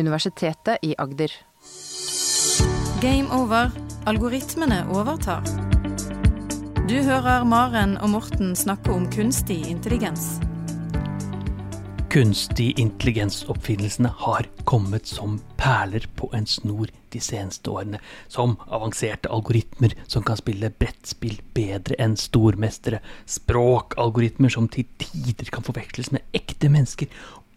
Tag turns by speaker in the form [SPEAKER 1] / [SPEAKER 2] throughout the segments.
[SPEAKER 1] Universitetet i Agder.
[SPEAKER 2] Game over. Algoritmene overtar. Du hører Maren og Morten snakke om kunstig intelligens.
[SPEAKER 3] Kunstig intelligensoppfinnelsene har kommet som perler på en snor de seneste årene. Som avanserte algoritmer som kan spille brettspill bedre enn stormestere. Språkalgoritmer som til tider kan forveksles med ekte mennesker.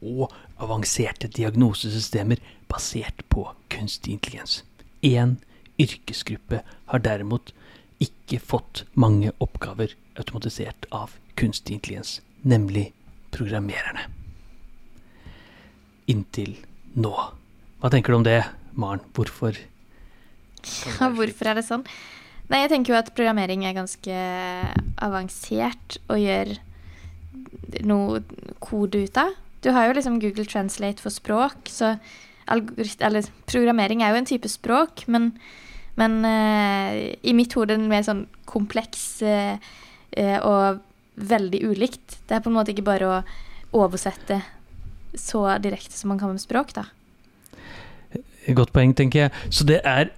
[SPEAKER 3] Og avanserte diagnosesystemer basert på kunstig intelligens. Én yrkesgruppe har derimot ikke fått mange oppgaver automatisert av kunstig intelligens, nemlig programmererne inntil nå. Hva tenker du om det, Maren? Hvorfor?
[SPEAKER 4] Ja, hvorfor er det sånn? Nei, jeg tenker jo at programmering er ganske avansert og gjør noe kode ut av. Du har jo liksom Google Translate for språk, så eller, programmering er jo en type språk, men, men uh, i mitt hode det mer sånn kompleks uh, uh, og veldig ulikt. Det er på en måte ikke bare å oversette så direkte som man kan med språk, da.
[SPEAKER 3] Godt poeng, tenker jeg. Så det er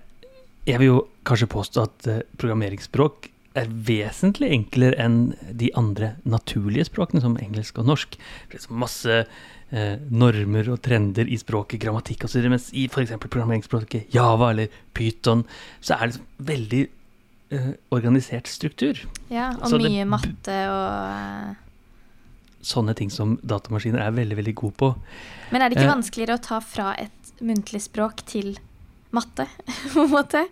[SPEAKER 3] Jeg vil jo kanskje påstå at programmeringsspråk er vesentlig enklere enn de andre naturlige språkene, som engelsk og norsk. Det er masse eh, normer og trender i språket, grammatikk osv. Mens i f.eks. programmeringsspråket Java eller Python, så er det liksom veldig eh, organisert struktur.
[SPEAKER 4] Ja, og så mye matte og eh,
[SPEAKER 3] sånne ting som datamaskiner er veldig, veldig gode på.
[SPEAKER 4] Men er det ikke eh, vanskeligere å ta fra et muntlig språk til matte, på en måte?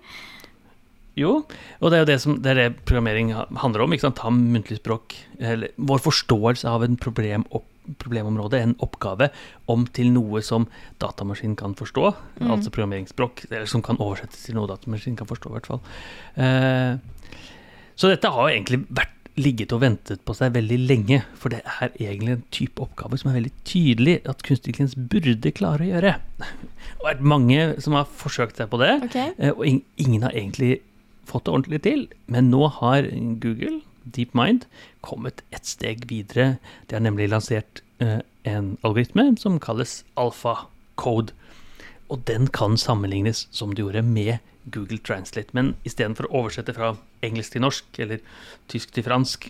[SPEAKER 3] Jo, og det er jo det, som, det, er det programmering handler om. ikke sant? Ta muntlig språk. Eller, vår forståelse av en problem opp, problemområde, en oppgave, om til noe som datamaskinen kan forstå. Mm. Altså programmeringsspråk. Eller som kan oversettes til noe datamaskinen kan forstå, i hvert fall. Eh, så dette har jo egentlig vært ligget og ventet på seg veldig lenge. For det er egentlig en type oppgave som er veldig tydelig at kunstig intelligens burde klare å gjøre. Og det er mange som har forsøkt seg på det, okay. Eh, og ingen har egentlig fått det ordentlig til. Men nå har Google, DeepMind, kommet et steg videre. De har nemlig lansert eh, en algoritme som kalles AlphaCode. Og den kan sammenlignes, som du gjorde, med Google Translate. Men istedenfor å oversette fra engelsk til norsk eller tysk til fransk,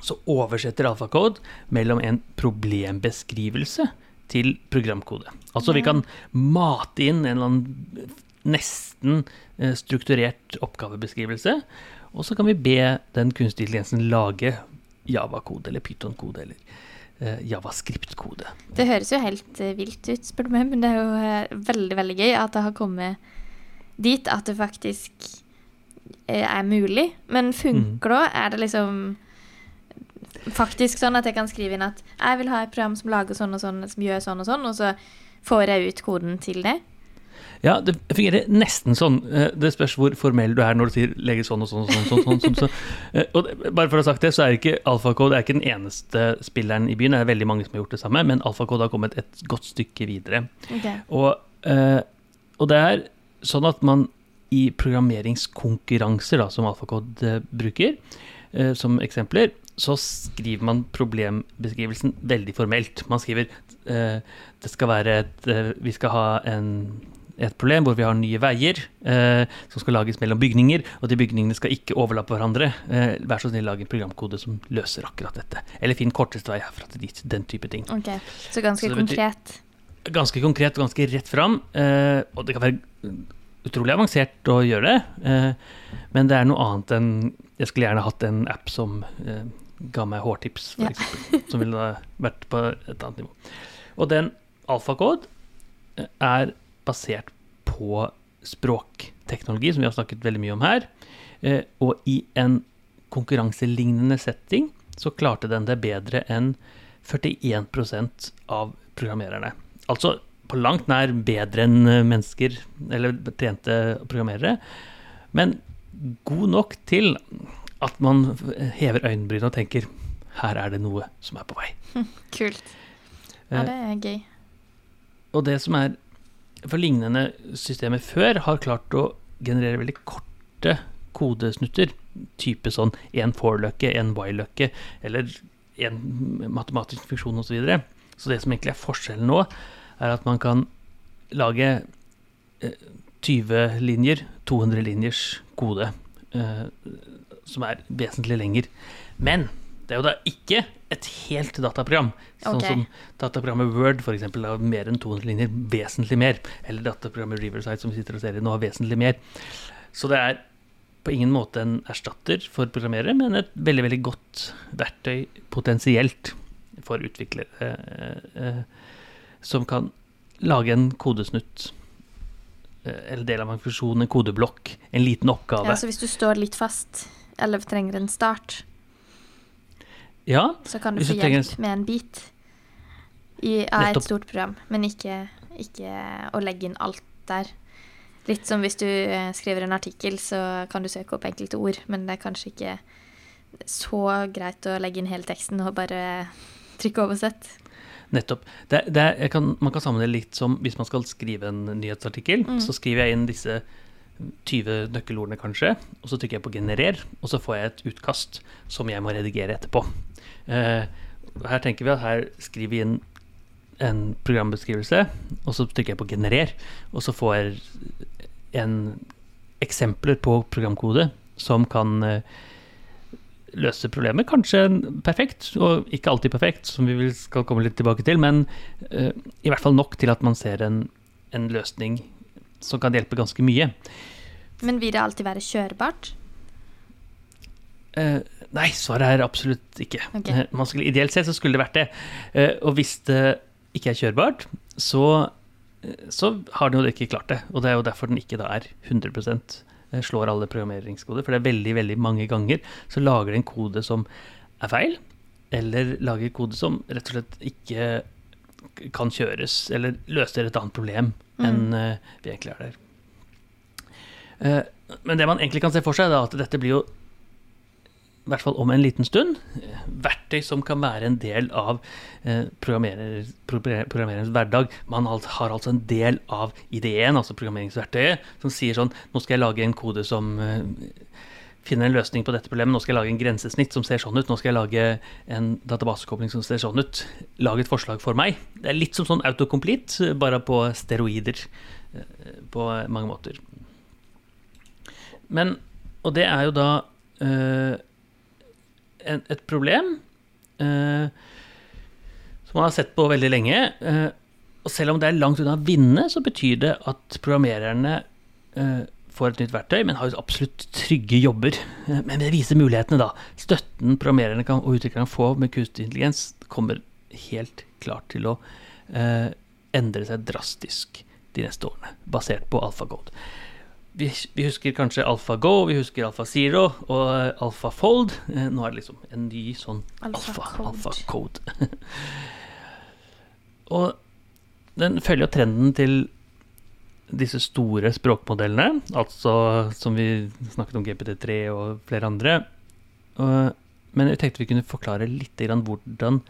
[SPEAKER 3] så oversetter Alphacode mellom en problembeskrivelse til programkode. Altså vi kan mate inn en eller annen nesten eh, strukturert oppgavebeskrivelse, og så kan vi be den kunstige intelligensen lage Java-kode eller Python-kode eller eh, Javascript-kode.
[SPEAKER 4] Det høres jo helt eh, vilt ut, spør du meg, men det er jo veldig, veldig gøy at det har kommet dit at det faktisk er mulig. Men funker det? Er det liksom faktisk sånn at jeg kan skrive inn at jeg vil ha et program som lager sånn og sånn, som gjør sånn og sånn, og så får jeg ut koden til det?
[SPEAKER 3] Ja, det fungerer nesten sånn. Eh, det spørs hvor formell du er når du sier 'legge sånn og sånn'. og sånn, sånn, sånn, sånn, sånn. Eh, og bare for å ha sagt det, så er ikke AlfaCode er ikke den eneste spilleren i byen. Det er veldig mange som har gjort det samme, men AlfaCode har kommet et godt stykke videre. Okay. Og, og det er sånn at man i programmeringskonkurranser, da, som AlfaCode eh, bruker eh, som eksempler, så skriver man problembeskrivelsen veldig formelt. Man skriver eh, det skal være et eh, Vi skal ha en, et problem hvor vi har nye veier eh, som skal lages mellom bygninger, og de bygningene skal ikke overlappe hverandre. Eh, vær så snill, lag en programkode som løser akkurat dette. Eller finn korteste vei herfra til dit. Den type ting.
[SPEAKER 4] Ok, Så ganske så konkret?
[SPEAKER 3] Ganske konkret og ganske rett fram. og det kan være utrolig avansert å gjøre det, eh, men det er noe annet enn Jeg skulle gjerne hatt en app som eh, ga meg hårtips, for ja. eksempel, som ville vært på et annet nivå. Og den alfakode eh, er basert på språkteknologi, som vi har snakket veldig mye om her. Og i en konkurranselignende setting så klarte den det bedre enn 41% av programmererne. Altså på langt nær bedre enn eh, mennesker, eller trente programmerere. Men god nok til at man hever øyenbrynene og tenker her er det noe som er på vei.
[SPEAKER 4] Kult. Ja, det er gøy.
[SPEAKER 3] Og det som er For lignende systemer før har klart å generere veldig korte kodesnutter. Type sånn én for-løkke, én while-løkke, eller en matematisk funksjon osv. Så, videre. så det som egentlig er forskjellen nå, er at man kan lage eh, 20 linjer, 200 linjers kode, eh, som er vesentlig lenger. Men det er jo da ikke et helt dataprogram. Sånn
[SPEAKER 4] okay.
[SPEAKER 3] som dataprogrammet Word eksempel, har mer enn 200 linjer, vesentlig mer. Eller dataprogrammet Riverside som vi sitter og ser i nå, har vesentlig mer. Så det er på ingen måte en erstatter for programmerere, men et veldig veldig godt verktøy potensielt for utviklere eh, eh, som kan lage en kodesnutt. eh, Eller del av en funksjon, en kodeblokk, en liten oppgave.
[SPEAKER 4] Ja, så hvis du står litt fast, eller trenger en start,
[SPEAKER 3] Ja,
[SPEAKER 4] så kan du få hjelp med en bit i, av et stort program, men ikke, ikke å legge inn alt der. Litt som hvis du eh, skriver en artikkel, så kan du søke opp enkelte ord, men det er kanskje ikke så greit å legge inn hele teksten og bare trykke oversett.
[SPEAKER 3] nettopp. Det, det kan, man kan sammenligne litt som hvis man skal skrive en nyhetsartikkel.
[SPEAKER 4] Mm.
[SPEAKER 3] Så skriver jeg inn disse 20 nøkkelordene, kanskje, og så trykker jeg på 'generer', og så får jeg et utkast som jeg må redigere etterpå. Eh, her tenker vi at her skriver vi inn en programbeskrivelse, og så trykker jeg på 'generer', og så får jeg en eksempler på programkode som kan eh, løse problemet. Kanskje perfekt, og ikke alltid perfekt, som vi skal komme litt tilbake til, men eh, i hvert fall nok til at man ser en, en løsning som kan hjelpe ganske mye.
[SPEAKER 4] Men vil det alltid være kjørbart?
[SPEAKER 3] Eh, nei, svaret er absolutt ikke.
[SPEAKER 4] Ok.
[SPEAKER 3] Man skulle, ideelt sett så skulle det vært det. Uh, og hvis det ikke er kjørbart, så, eh, så har den jo ikke klart det. Og det er jo derfor den ikke da er 100 eh, slår alle programmeringskoder. For det er veldig, veldig mange ganger så lager den kode som er feil, eller lager kode som rett og slett ikke kan kjøres, eller løser et annet problem
[SPEAKER 4] Mm.
[SPEAKER 3] enn uh, vi egentlig er der. Men det man egentlig kan se for seg, er at dette blir jo i hvert fall om en liten stund, eh, verktøy som kan være en del av eh, programmerer, programmererens hverdag. Man har altså en del av ideen, altså programmeringsverktøyet, som sier sånn Nå skal jeg lage en kode som eh, finner en løsning på dette problemet. Nå skal jeg lage en grensesnitt som ser sånn ut. Nå skal jeg lage en databasekobling som ser sånn ut. Lag et forslag for meg. Det er litt som sånn autocomplete, bare på steroider på mange måter. Men Og det er jo da eh, en, et problem eh, som man har sett på veldig lenge. eh, og selv om det er langt unna å vinne, så betyr det at programmererne eh, får et nytt verktøy, men har absolutt trygge jobber. Eh, men det viser mulighetene, da. Støtten programmererne kan, og utviklerne kan få med kunstig intelligens, kommer helt klart til å eh, endre seg drastisk de neste årene, basert på AlphaCode. Vi, vi husker kanskje AlphaGo, vi husker AlphaZero og eh, AlphaFold. Eh, nå er det liksom en ny sånn Alpha,
[SPEAKER 4] AlphaCode.
[SPEAKER 3] AlphaCode. og den følger jo trenden til disse store språkmodellene, altså som vi snakket om GPT3 og flere andre. Og, men jeg tenkte vi kunne forklare litt grann hvordan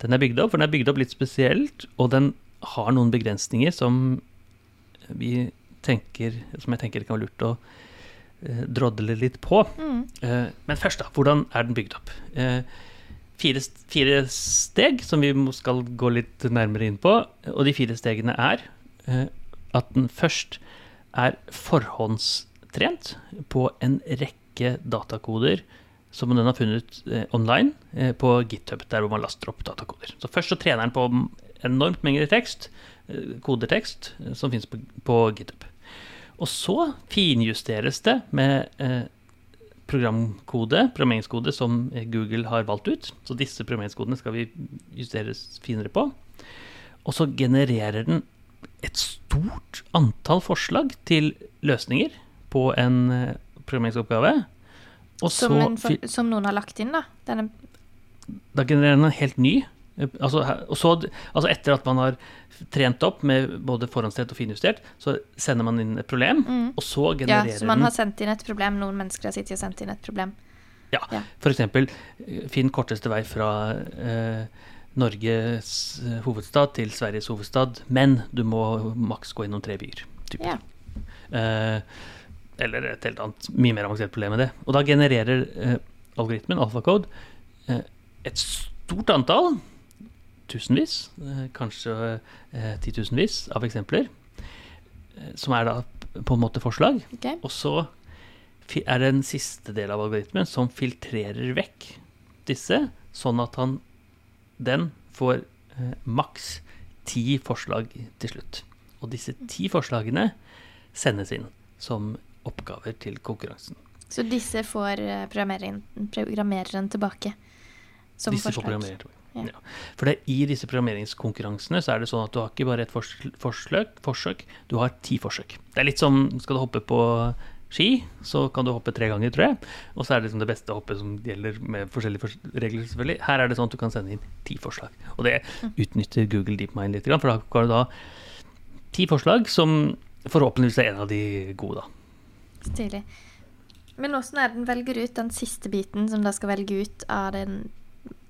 [SPEAKER 3] den er bygd opp, for den er bygd opp litt spesielt, og den har noen begrensninger som vi tenker, som jeg tenker det kan være lurt å eh, drodle litt på.
[SPEAKER 4] Mm.
[SPEAKER 3] Eh, men først, da. Hvordan er den bygd opp? Eh, fire, fire steg som vi skal gå litt nærmere inn på. Og de fire stegene er eh, at den først er forhåndstrent på en rekke datakoder som den har funnet eh, online eh, på GitHub, der hvor man laster opp datakoder. Så først så trener den på enormt mengde tekst, kodetekst, som finnes på, på GitHub. Og så finjusteres det med eh, programkode, programmeringskode som Google har valgt ut. Så disse programmeringskodene skal vi justeres finere på. Og så genererer den et stort antall forslag til løsninger på en eh, programmeringsoppgave. Og så
[SPEAKER 4] Som, en, som noen har lagt inn, da. Denne,
[SPEAKER 3] da genererer den en helt ny. Eh, Altså, så, altså etter at man har trent opp med både forhåndstrent og finjustert, så sender man inn et problem,
[SPEAKER 4] Mm.
[SPEAKER 3] og så genererer den ja,
[SPEAKER 4] så man har sendt inn et problem. Noen mennesker har sittet og sendt inn et problem.
[SPEAKER 3] For eksempel, f.eks. finn korteste vei fra eh, Norges eh, hovedstad til Sveriges hovedstad, men du må maks gå innom tre byer. Typ.
[SPEAKER 4] Ja.
[SPEAKER 3] Eh, eller et helt annet, mye mer avansert problem med det. Og da genererer eh, algoritmen, alfakode, eh, et stort antall, tusenvis, eh, kanskje eh, titusenvis av eksempler. eh, som er da på en måte forslag.
[SPEAKER 4] Okay.
[SPEAKER 3] Og så er det en siste del av algoritmen som filtrerer vekk disse, sånn at han, den får maks ti forslag til slutt. Og disse ti forslagene sendes inn som oppgaver til konkurransen.
[SPEAKER 4] Så disse får programmereren, programmereren tilbake som
[SPEAKER 3] disse får
[SPEAKER 4] forslag. Ja.
[SPEAKER 3] Ja. For det, i disse programmeringskonkurransene så er det sånn at du har ikke bare ett forsøk, forsøk, du har ti forsøk. Det er litt som skal du hoppe på ski, så kan du hoppe tre ganger, tror jeg. Og så er det liksom det beste hoppet som gjelder med forskjellige regler, selvfølgelig. Her er det sånn at du kan sende inn ti forslag. Og det
[SPEAKER 4] Mm.
[SPEAKER 3] utnytter Google DeepMind litt, for da kan du da ti forslag som forhåpentligvis er en av de gode, da.
[SPEAKER 4] Stilig. Men åssen er den velger ut den siste biten, som da skal velge ut av den,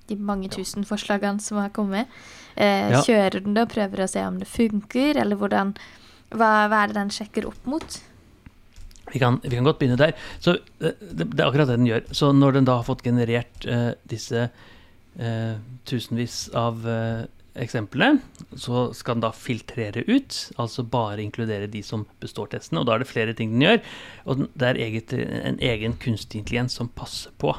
[SPEAKER 4] de mange tusen forslagene som har kommet? Eh,
[SPEAKER 3] Ja.
[SPEAKER 4] Kjører den det og prøver å se om det funker, eller hvordan hva, hva er det den sjekker opp mot?
[SPEAKER 3] Vi kan, vi kan godt begynne der. Så eh, det, det er akkurat det den gjør. Så når den da har fått generert eh, disse eh, tusenvis av eh, eksemplene, så skal den da filtrere ut, altså bare inkludere de som består testene. Og da er det flere ting den gjør. Og det er eget, en egen kunstig intelligens som passer på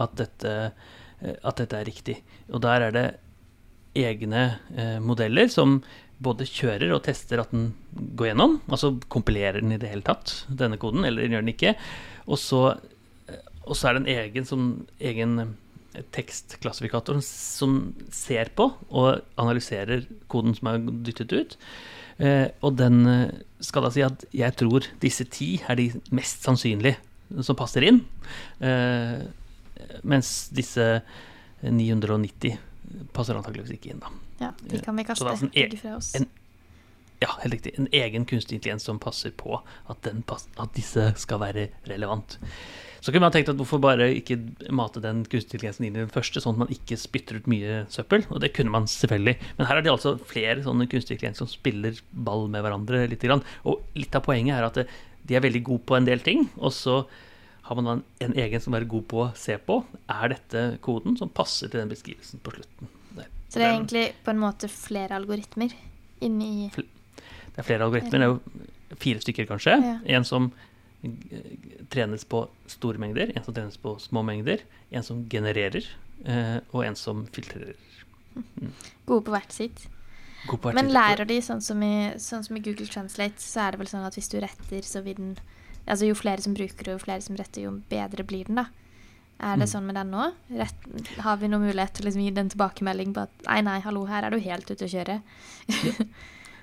[SPEAKER 3] at dette, at dette er riktig. Og der er det egne eh, modeller som både kjører og tester at den går gjennom. Altså kompilerer den i det hele tatt, denne koden, eller gjør den ikke. Og så, eh, og så er det en egen, som, egen eh, tekstklassifikator som ser på og analyserer koden som er dyttet ut. Eh, og den eh, skal da si at jeg tror disse ti er de mest sannsynlige som passer inn. Eh, mens disse 990 passer antakeligvis ikke inn, da.
[SPEAKER 4] Ja, de kan vi kaste
[SPEAKER 3] det er sånn e-
[SPEAKER 4] fra oss.
[SPEAKER 3] en- Ja, helt riktig. En egen kunstig intelligens som passer på at, den pass, at disse skal være relevant. Så kunne man tenkt at hvorfor bare ikke mate den kunstig intelligensen inn i den første, sånn at man ikke spytter ut mye søppel. Og det kunne man selvfølgelig. Men her er det altså flere sånne kunstige intelligenser som spiller ball med hverandre litt. Grann. Og litt av poenget er at de er veldig gode på en del ting, og så har man en, en egen som er god på å se på. Er dette koden som passer til den beskrivelsen på slutten?
[SPEAKER 4] Så det er egentlig på en måte flere algoritmer inni
[SPEAKER 3] Det er flere algoritmer. Det er jo fire stykker, kanskje.
[SPEAKER 4] Ja.
[SPEAKER 3] En som trenes på store mengder, en som trenes på små mengder, en som genererer, eh, og en som filtrerer.
[SPEAKER 4] Gode på hvert sitt.
[SPEAKER 3] På hvert
[SPEAKER 4] Men lærer de sånn som, i, sånn som i Google Translate, så er det vel sånn at hvis du retter, så vil den Altså jo flere som bruker det, og jo flere som retter, jo bedre blir den, da. Er det
[SPEAKER 3] Mm.
[SPEAKER 4] sånn med den nå? Rett, har vi noen mulighet til å liksom gi den tilbakemelding på at nei, nei, hallo, her er du helt ute å kjøre?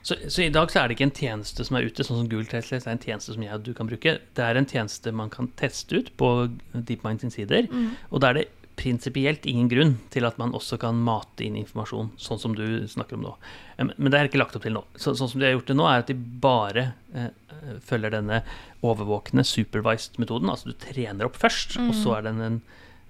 [SPEAKER 3] Så, så i dag så er det ikke en tjeneste som er ute, sånn som Google det er en tjeneste som jeg og du kan bruke. Det er en tjeneste man kan teste ut på DeepMind sin sider.
[SPEAKER 4] Mm.
[SPEAKER 3] Og da er det prinsipielt ingen grunn til at man også kan mate inn informasjon, sånn som du snakker om nå. Men det er ikke lagt opp til nå. Så, sånn som de har gjort det nå, er at de bare eh, følger denne overvåkende supervised-metoden. Altså du trener opp først, og så er det en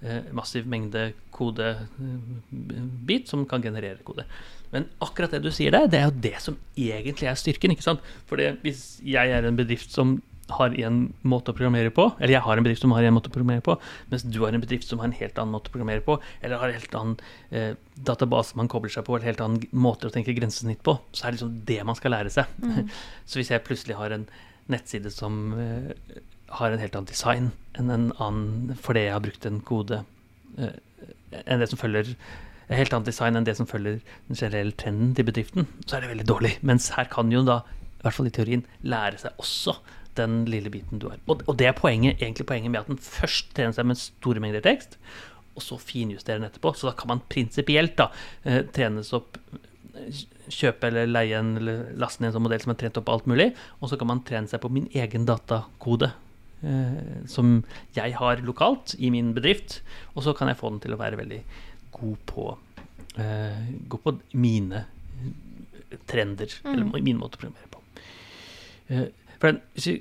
[SPEAKER 3] eh, massiv mengde kodebit som kan generere kode. Men akkurat det du sier der, det er jo det som egentlig er styrken. ikke sant? For hvis jeg er en bedrift som har en måte å programmere på, eller jeg har en bedrift som har en måte å programmere på, mens du har en bedrift som har en helt annen måte å programmere på, eller har en helt annen eh, database man kobler seg på, eller helt annen måte å tenke grensesnitt på, så er det liksom det man skal lære seg. så hvis jeg plutselig har en nettside som eh, har en helt annen design enn en annen fordi jeg har brukt en kode eh, enn det som følger helt annet design enn det som følger den generelle trenden til bedriften, så er det veldig dårlig. Mens her kan jo da, i hvert fall i teorien, lære seg også den lille biten du har. Og, og det er poenget, egentlig poenget med at den først trener seg med store mengder tekst, og så finjusterer den etterpå. Så da kan man prinsipielt da eh, trenes opp eh, Kjøpe eller leie en eller laste ned en sånn modell som er trent opp alt mulig, og så kan man trene seg på min egen datakode. Eh, som jeg har lokalt i min bedrift, og så kan jeg få den til å være veldig god på, eh, god på mine trender, eller min måte å programmere på. Eh, for hvis vi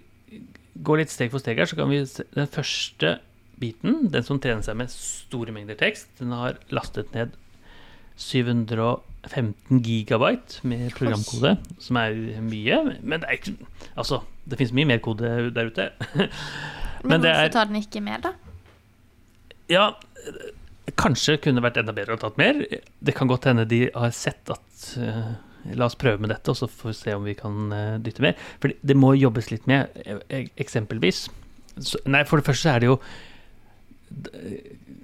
[SPEAKER 3] går litt steg for steg her, så kan vi se den første biten, den som trener seg med store mengder tekst, den har lastet ned 715 gigabyte med programkode, som er mye. Men det er ikke Altså, det finnes mye mer kode der ute.
[SPEAKER 4] Men,
[SPEAKER 3] men
[SPEAKER 4] hvorfor tar den ikke mer, da?
[SPEAKER 3] Ja, kanskje kunne vært enda bedre å tatt mer. Det kan godt hende de har sett at eh, la oss prøve med dette, og så får vi se om vi kan uh, dytte mer. For det, det må jobbes litt med, eksempelvis. Så, nei, for det første så er det jo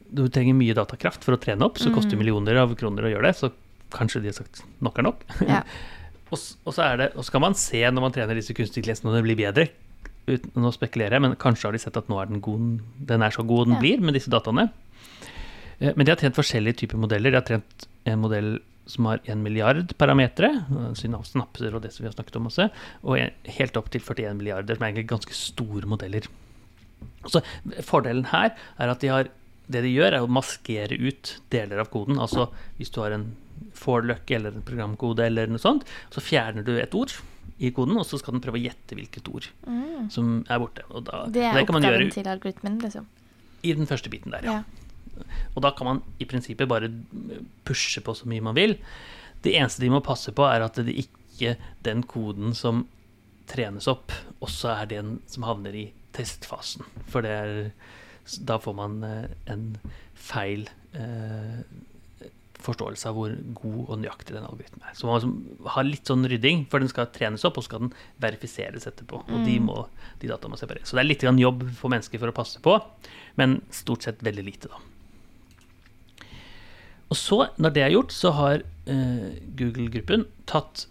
[SPEAKER 3] Du trenger mye datakraft for å trene opp, så mm. koster millioner av kroner å gjøre det. Så kanskje de har sagt nok er nok. Ja. og, og, så er det, og så kan man se når man trener disse kunstige klesene, når det blir bedre. Uten å spekulere, men kanskje har de sett at nå er den, god, den er så god den ja. blir med disse dataene. Eh, men de har trent forskjellige typer modeller. De har trent en modell som har 1 milliard parametere, synapser og det som vi har snakket om også, og helt opp til 41 milliarder, som er egentlig ganske store modeller. Så Fordelen her er at de har, det de gjør, er å maskere ut deler av koden. Altså hvis du har en forløk eller en programkode eller noe sånt, så fjerner du et ord i koden, og så skal den prøve å gjette hvilket ord mm. som er borte. Da,
[SPEAKER 4] det er oppgaven til algoritmen, liksom?
[SPEAKER 3] I den første biten der, ja. ja. Og da kan man i prinsippet bare pushe på så mye man vil. Det eneste de må passe på, er at det ikke den koden som trenes opp, også er den som havner i testfasen. For det er Da får man eh, en feil eh, forståelse av hvor god og nøyaktig den algoritmen er. Så man må ha litt sånn rydding, for den skal trenes opp, og skal den verifiseres etterpå. Og de, mm. må, de data må separeres. Så det er litt jobb for mennesker for å passe på, men stort sett veldig lite, da. Og så, når det er gjort, så har eh, Google-gruppen tatt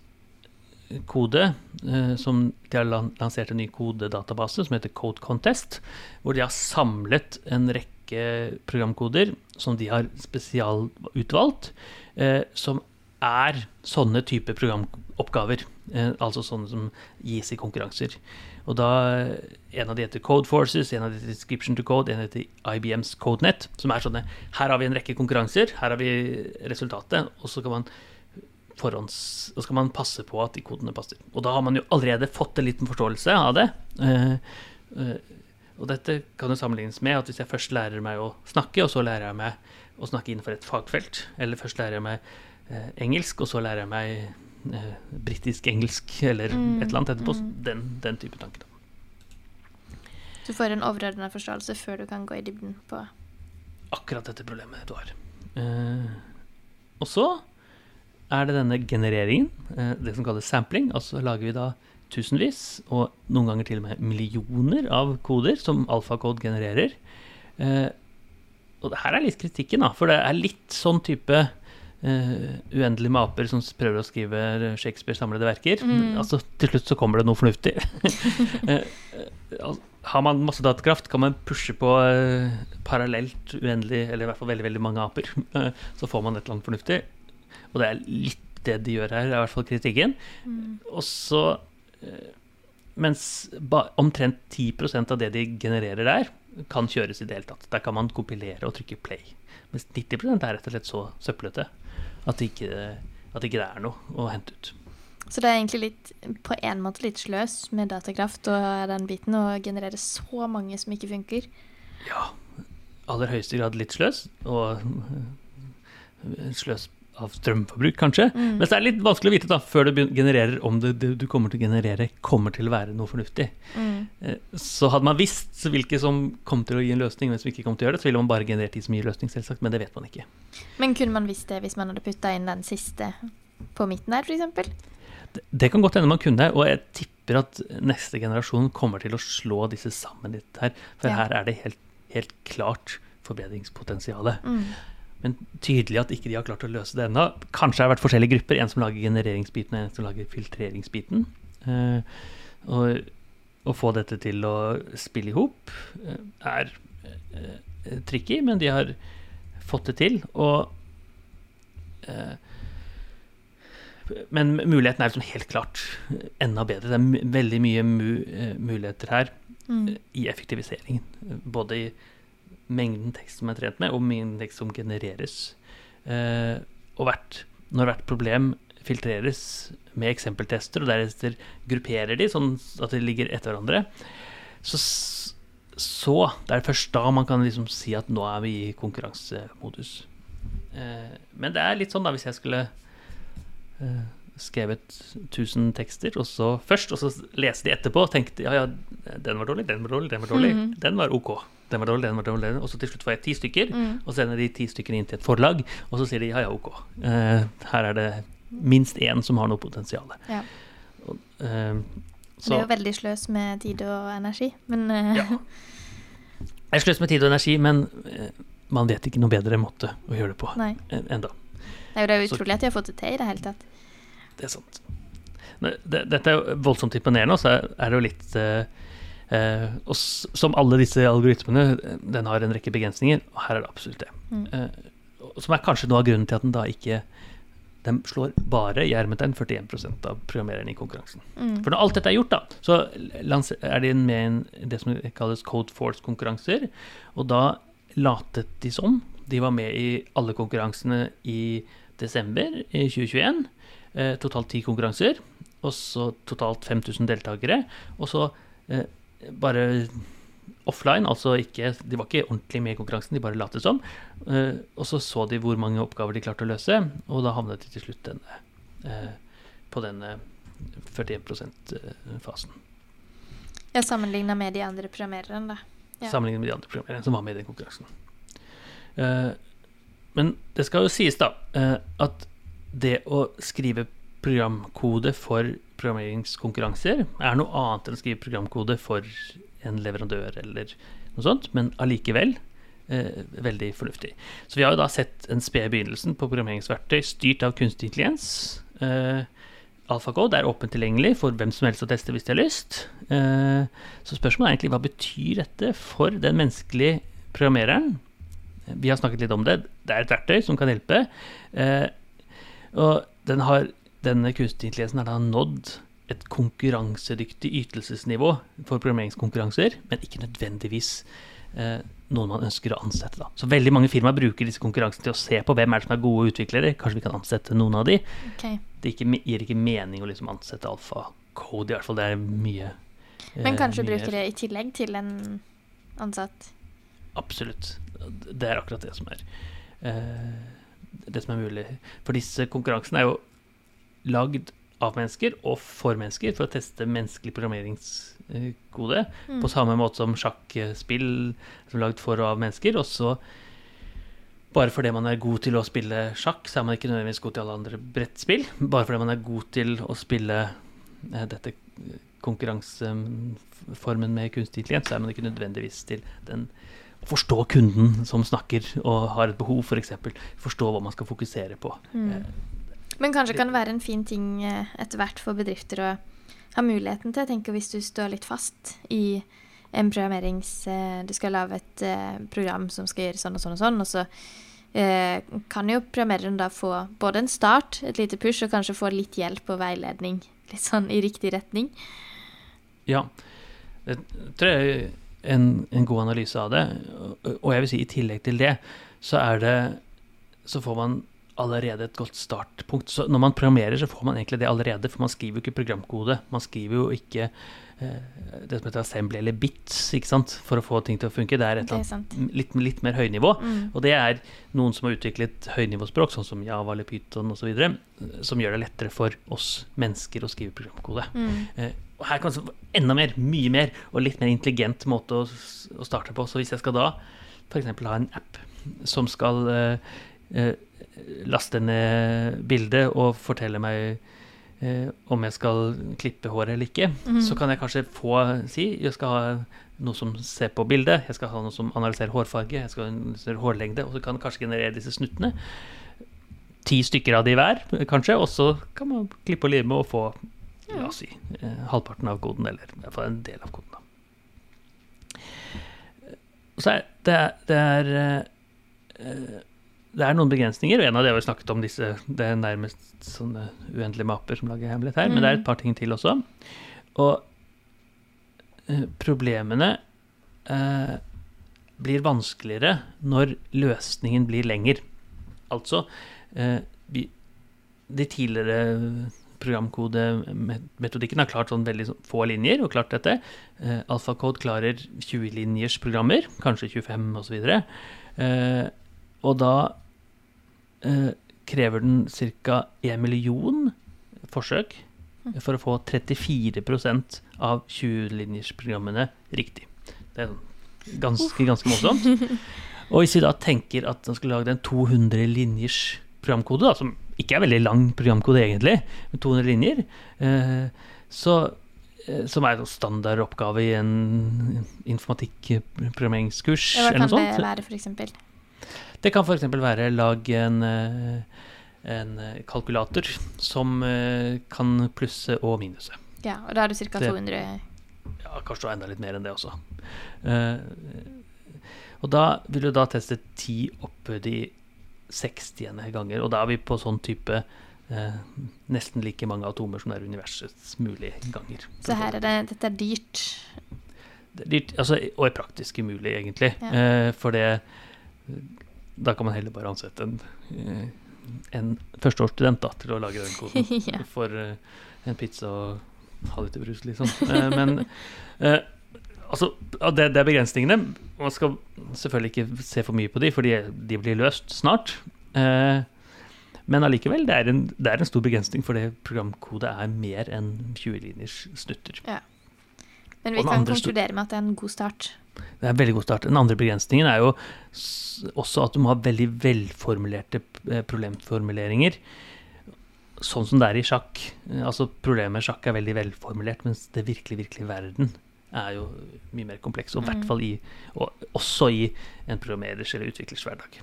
[SPEAKER 3] kode eh, som De har lansert en ny kodedatabase som heter Code Contest, hvor de har samlet en rekke programkoder som de har spesialutvalgt, eh, som er sånne type programoppgaver. Eh, altså sånne som gis i konkurranser. Og da En av de heter Code Forces, en av de heter Description to Code, en heter IBMs CodeNet. Som er sånne Her har vi en rekke konkurranser, her har vi resultatet, og så kan man forhånds, og skal man passe på at de kodene passer. Og da har man jo allerede fått en liten forståelse av det. Uh, uh, og dette kan jo sammenlignes med at hvis jeg først lærer meg å snakke, og så lærer jeg meg å snakke innenfor et fagfelt, eller først lærer jeg meg engelsk, og så lærer jeg meg eh, britisk-engelsk eller mm, et eller annet etterpå. Mm. Den, den, type tanker.
[SPEAKER 4] Du får en overordna forståelse før du kan gå i dybden på
[SPEAKER 3] Akkurat dette problemet du har. Eh, og så er det denne genereringen, eh, det som kalles sampling. Altså lager vi da tusenvis, og noen ganger til og med millioner av koder som alfakode genererer. Eh, og her er litt kritikken, da, for det er litt sånn type Uh, uendelig med aper som prøver å skrive Shakespeares samlede verker. Mm. Altså, til slutt så kommer det noe fornuftig. uh, har man masse datakraft, kan man pushe på uh, parallelt uendelig, eller i hvert fall veldig veldig mange aper. så får man et eller annet fornuftig. Og det er litt det de gjør her, er i hvert fall kritikken. Mm. Og så Mens omtrent 10% av det de genererer der, kan kjøres i det hele tatt. Der kan man kompilere og trykke play. Mens 90 er rett og slett så søplete at det ikke, at det ikke er noe å hente ut.
[SPEAKER 4] Så det er egentlig litt, på en måte litt sløs med datakraft og den biten å generere så mange som ikke funker?
[SPEAKER 3] Ja, aller høyeste grad litt sløs. Og sløs av strømforbruk, kanskje. Mm. Men det er litt vanskelig å vite da, før du genererer om det, det, du kommer til å generere, kommer til å være noe fornuftig. Mm. Eh, så hadde man visst hvilke som kom til å gi en løsning, men som ikke kom til å gjøre det, så ville man bare generert de som gir løsning, selvsagt. Men det vet man ikke.
[SPEAKER 4] Men kunne man visst det hvis man hadde putta inn den siste på midten her, f.eks.?
[SPEAKER 3] Det, det kan godt hende man kunne, og jeg tipper at neste generasjon kommer til å slå disse sammen litt her. For ja. her er det helt, helt klart forbedringspotensialet. Mm. Men tydelig at ikke de har klart å løse det ennå. Kanskje det har vært forskjellige grupper. En som lager genereringsbiten, og en som lager filtreringsbiten. Uh, og å få dette til å spille i hop uh, er uh, tricky, men de har fått det til. Og Men muligheten er liksom helt klart enda bedre. Det er veldig mye mu muligheter her mm. i effektiviseringen. Både i mengden tekst som er trent med, og mengden tekst som genereres. Eh, og hvert, når hvert problem filtreres med eksempeltester, og deretter grupperer de sånn at de ligger etter hverandre, så, så det er først da man kan liksom si at nå er vi i konkurransemodus. Eh, men det er litt sånn da hvis jeg skulle eh, skrevet 1000 tekster, og så først, og så lese de etterpå, og tenkte ja, ja, den var dårlig, den var dårlig, den var dårlig, mm -hmm. den var ok den var dårlig, den var dårlig, og så til slutt får jeg ti stykker. Mm. Og så sender de ti stykker inn til et forlag, og så sier de ja, ja, ok. Uh, her er det minst én som har noe potensial.
[SPEAKER 4] Ja.
[SPEAKER 3] Uh,
[SPEAKER 4] Det er jo veldig sløs med tid og energi, men uh.
[SPEAKER 3] Ja. jeg sløser med tid og energi, men man vet ikke noe bedre måte å gjøre det på
[SPEAKER 4] Nei.
[SPEAKER 3] en- enda.
[SPEAKER 4] Det er jo er
[SPEAKER 3] Så-
[SPEAKER 4] utrolig at de har fått det til i det hele tatt.
[SPEAKER 3] Det er sant. Dette er jo voldsomt imponerende, og så er- er det jo litt eh, Og som alle disse algoritmene, den har en rekke begrensninger, og her er det absolutt det.
[SPEAKER 4] Mm.
[SPEAKER 3] Eh, som er kanskje noe av grunnen til at den da ikke Den slår bare i hermetegn 41% av programmererne i konkurransen.
[SPEAKER 4] Mm.
[SPEAKER 3] For når alt dette er gjort, da, så er de med i det som kalles Code Force-konkurranser. Og da latet de som. De var med i alle konkurransene i desember i 2021. Eh, totalt ti konkurranser. Og så totalt 5000 deltakere. Og så eh, bare offline, altså ikke De var ikke ordentlig med i konkurransen, de bare lot som. Uh, og så så de hvor mange oppgaver de klarte å løse, og da havnet de til slutt denne, uh, på denne 41 %-fasen.
[SPEAKER 4] Ja, sammenligna med de andre programmererne, da. Ja.
[SPEAKER 3] Sammenlignet med de andre programmererne som var med i den konkurransen. Uh, men det skal jo sies, da, eh, at det å skrive programkode for programmeringskonkurranser er noe annet enn å skrive programkode for en leverandør eller noe sånt, men allikevel eh, veldig fornuftig. Så vi har jo da sett en sped i begynnelsen på programmeringsverktøy styrt av kunstig intelligens. Eh, AlphaCode er åpent tilgjengelig for hvem som helst å teste hvis de har lyst. Eh, så spørsmålet er egentlig hva betyr dette for den menneskelige programmereren? Vi har snakket litt om det. Det er et verktøy som kan hjelpe. Eh, og den har, denne kunstig intelligensen har da nådd et konkurransedyktig ytelsesnivå for programmeringskonkurranser, men ikke nødvendigvis eh, noen man ønsker å ansette. Da. Så veldig mange firmaer bruker disse konkurransene til å se på hvem er det som er gode utviklere. Kanskje vi kan ansette noen av de.
[SPEAKER 4] Okay.
[SPEAKER 3] Det ikke, gir ikke mening å liksom ansette alfa-code, i hvert fall. Det er mye
[SPEAKER 4] Men
[SPEAKER 3] eh,
[SPEAKER 4] kanskje
[SPEAKER 3] mye-
[SPEAKER 4] bruker det i tillegg til en ansatt.
[SPEAKER 3] Absolutt. Det er akkurat det som er eh, det som er mulig. For disse konkurransene er jo lagd av mennesker og for mennesker for å teste menneskelig programmeringskode.
[SPEAKER 4] Mm.
[SPEAKER 3] På samme måte som sjakkspill som er lagd for og av mennesker. Og så bare fordi man er god til å spille sjakk, så er man ikke nødvendigvis god til alle andre brettspill. Bare fordi man er god til å spille eh, dette konkurranseformen med kunstig intelligens, så er man ikke nødvendigvis til den å forstå kunden som snakker og har et behov, f.eks. Forstå hva man skal fokusere på.
[SPEAKER 4] Mm.
[SPEAKER 3] Eh,
[SPEAKER 4] Men kanskje kan det være en fin ting eh, etter hvert for bedrifter å ha muligheten til. Jeg tenker hvis du står litt fast i en programmerings... eh, Du skal lage et eh, program som skal gjøre sånn og sånn og sånn, og så kan jo programmereren da få både en start, et lite push, og kanskje få litt hjelp og veiledning litt sånn i riktig retning.
[SPEAKER 3] Ja, det tror jeg er en, en god analyse av det. Og jeg vil si i tillegg til det, så er det Så får man allerede et godt startpunkt. Så når man programmerer, så får man egentlig det allerede, for man skriver jo ikke programkode. Man skriver jo ikke eh, det som heter assembly eller bits, ikke sant, for å få ting til å funke. Det er et
[SPEAKER 4] er
[SPEAKER 3] eller annet litt, litt mer høynivå.
[SPEAKER 4] Mm.
[SPEAKER 3] Og det er noen som har utviklet høynivåspråk, sånn som Java eller Python osv., som gjør det lettere for oss mennesker å skrive programkode.
[SPEAKER 4] Mm.
[SPEAKER 3] Eh, og her kan man enda mer, mye mer, og litt mer intelligent måte å, å starte på. Så hvis jeg skal da f.eks. ha en app som skal eh, eh, laste ned bildet og fortelle meg eh, om jeg skal klippe håret eller ikke,
[SPEAKER 4] mm.
[SPEAKER 3] så kan jeg kanskje få si jeg skal ha noe som ser på bildet, jeg skal ha noe som analyserer hårfarge, jeg skal analysere hårlengde, og så kan jeg kanskje generere disse snuttene. Ti stykker av de hver, kanskje, og så kan man klippe og lime og få la oss si, eh, halvparten av koden, eller i hvert fall en del av koden. Da. Så er, det, det, er, eh, det er noen begrensninger, og en av det har vi snakket om disse Det er nærmest sånne uendelige mapper som lager hemmelighet her, men det er et par ting til også. Og eh, problemene eh, blir vanskeligere når løsningen blir lenger. Altså eh, vi, De tidligere programkodemetodikken har klart sånn veldig få linjer, og klart dette. Eh, AlfaCode klarer 20-linjers programmer, kanskje 25 osv. Eh, og da krever den ca. 1 million forsøk for å få 34% av 20-linjersprogrammene riktig. Det er ganske, ganske morsomt. Og hvis vi da tenker at man skulle lagd en 200 linjers programkode, da, som ikke er veldig lang programkode egentlig, med 200 linjer, eh, så, eh, som er en standardoppgave i en informatikkprogrammeringskurs
[SPEAKER 4] eller noe
[SPEAKER 3] sånt.
[SPEAKER 4] Hva
[SPEAKER 3] kan
[SPEAKER 4] det være, eksempel?
[SPEAKER 3] Det kan f.eks. være lag en, eh, en kalkulator som eh, kan plusse og minuse.
[SPEAKER 4] Ja, og da er du ca. 200
[SPEAKER 3] Ja, kanskje enda litt mer enn det også. Eh, og da vil du da teste 10 opp de 60 ganger, og da er vi på sånn type eh, nesten like mange atomer som det er universets mulige ganger.
[SPEAKER 4] Så her er det Dette er dyrt.
[SPEAKER 3] Det er dyrt, altså, og er praktisk umulig, egentlig.
[SPEAKER 4] Ja.
[SPEAKER 3] Eh, for det Da kan man heller bare ansette en, eh, en førsteårsstudent da, til å lage den koden
[SPEAKER 4] ja.
[SPEAKER 3] for eh, en pizza og halvliterbrus, liksom. Eh, men altså, det, det er begrensningene. Man skal selvfølgelig ikke se for mye på de, for de, blir løst snart. Men allikevel, det er, en, det er en stor begrensning, for det programkode er mer enn 20 linjers snutter.
[SPEAKER 4] Men vi kan konkludere med at det er en god start.
[SPEAKER 3] Det er en veldig god start. Den andre begrensningen er jo også at du må ha veldig velformulerte eh, problemformuleringer. Sånn som det er i sjakk. Eh, Altså Problemet med sjakk er veldig velformulert, mens det virkelig, virkelig verden er jo mye mer kompleks. Og i hvert
[SPEAKER 4] Mm.
[SPEAKER 3] fall i, og også i en programmerers eller utviklers hverdag.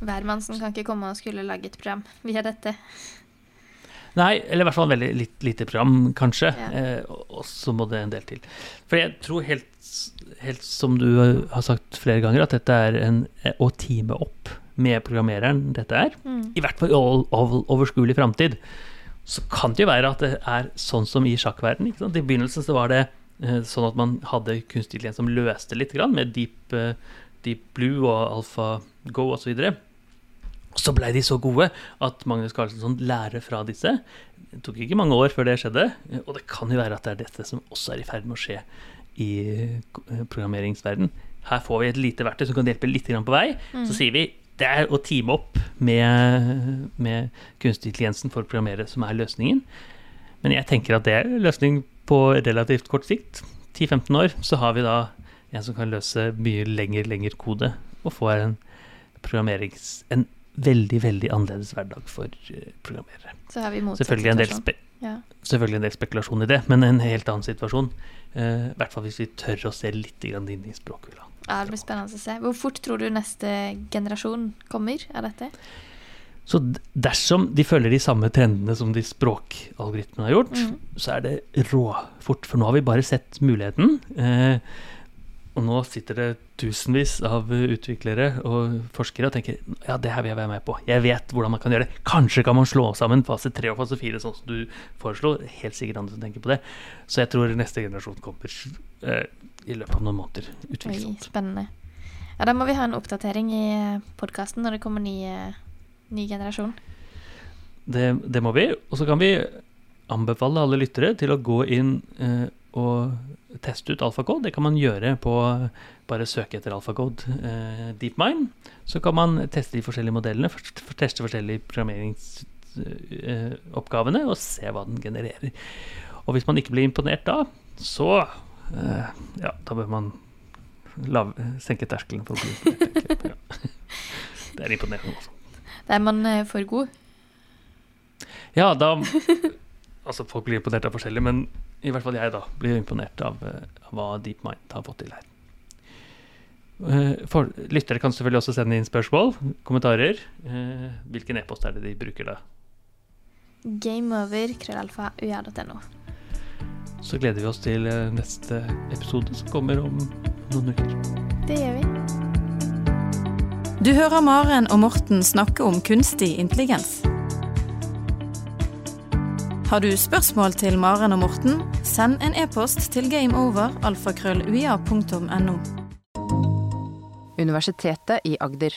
[SPEAKER 4] Hvermannsen kan ikke komme og skulle lage et program via dette.
[SPEAKER 3] Nei, eller i hvert fall veldig litt lite program, kanskje.
[SPEAKER 4] Ja.
[SPEAKER 3] Eh, og så må det en del til. For jeg tror helt, helt som du har sagt flere ganger, at dette er en, å teame opp med programmereren dette er.
[SPEAKER 4] Mm.
[SPEAKER 3] I hvert fall i all, all overskuelig framtid. Så kan det jo være at det er sånn som i ikke sant? I begynnelsen så var det eh, sånn at man hadde kunstig intelligens som løste litt, grann, med deep, eh, deep blue og alfago osv. Og så blei de så gode at Magnus Carlsson lærer fra disse. Det tok ikke mange år før det skjedde, og det kan jo være at det er dette som også er i ferd med å skje i eh, programmeringsverden. Her får vi et lite verktøy som kan hjelpe litt på vei. Så sier vi det er å teame opp med, med kunstig intelligensen for å programmere som er løsningen. Men jeg tenker at det er løsning på relativt kort sikt. 10-15 år, så har vi da en som kan løse mye lenger, lenger kode, og får en programmerings... En veldig, veldig annerledes hverdag for eh, programmerere.
[SPEAKER 4] Så har vi
[SPEAKER 3] Selvfølgelig en, del spe
[SPEAKER 4] Ja.
[SPEAKER 3] selvfølgelig en del spekulasjon i det, men en helt annen situasjon. Uh, I hvert fall hvis vi tør å se litt inn i språkhula.
[SPEAKER 4] ja, det blir spennende å se. Hvor fort tror du neste generasjon kommer av dette?
[SPEAKER 3] Så dersom de følger de samme trendene som de språkalgoritmene har gjort,
[SPEAKER 4] mm.
[SPEAKER 3] så er det råfort. For nå har vi bare sett muligheten. Eh, og nå sitter det tusenvis av eh, utviklere og forskere og tenker ja, det her vil jeg være med på. Jeg vet hvordan man kan gjøre det. Kanskje kan man slå sammen fase tre og fase fire, sånn som du foreslo. Helt sikkert andre som tenker på det. Så jeg tror neste generasjon kommer eh, i løpet av noen måneder. Utvilsomt.
[SPEAKER 4] spennende. Ja, da må vi ha en oppdatering i podkasten når det kommer ny, eh, ny generasjon.
[SPEAKER 3] Det, det må vi. Og så kan vi anbefale alle lyttere til å gå inn eh, og teste ut AlphaCode. Det kan man gjøre på bare søke etter AlphaCode eh, DeepMind. Så kan man teste de forskjellige modellene, for, for teste forskjellige programmeringsoppgavene og se hva den genererer. Og hvis man ikke blir imponert da, så eh, ja, da bør man lav, senke terskelen for å bli imponert. Ja. Det er imponerende også.
[SPEAKER 4] Da er man eh, for god.
[SPEAKER 3] Ja, da Altså, folk blir imponert av forskjellig, men i hvert fall jeg, da, blir imponert av, eh, av hva DeepMind har fått til her. Eh, For, lyttere kan selvfølgelig også sende inn spørsmål, kommentarer. Eh, Hvilken e-post er det de bruker da?
[SPEAKER 4] Gameover, krøllalfa, ua.no.
[SPEAKER 3] Så gleder vi oss til eh, neste episode, som kommer om noen uker.
[SPEAKER 4] Det gjør vi.
[SPEAKER 2] Du hører Maren og Morten snakke om kunstig intelligens. Har du spørsmål til Maren og Morten, send en e-post til gameover.alfakrølluia.no.
[SPEAKER 1] Universitetet i Agder.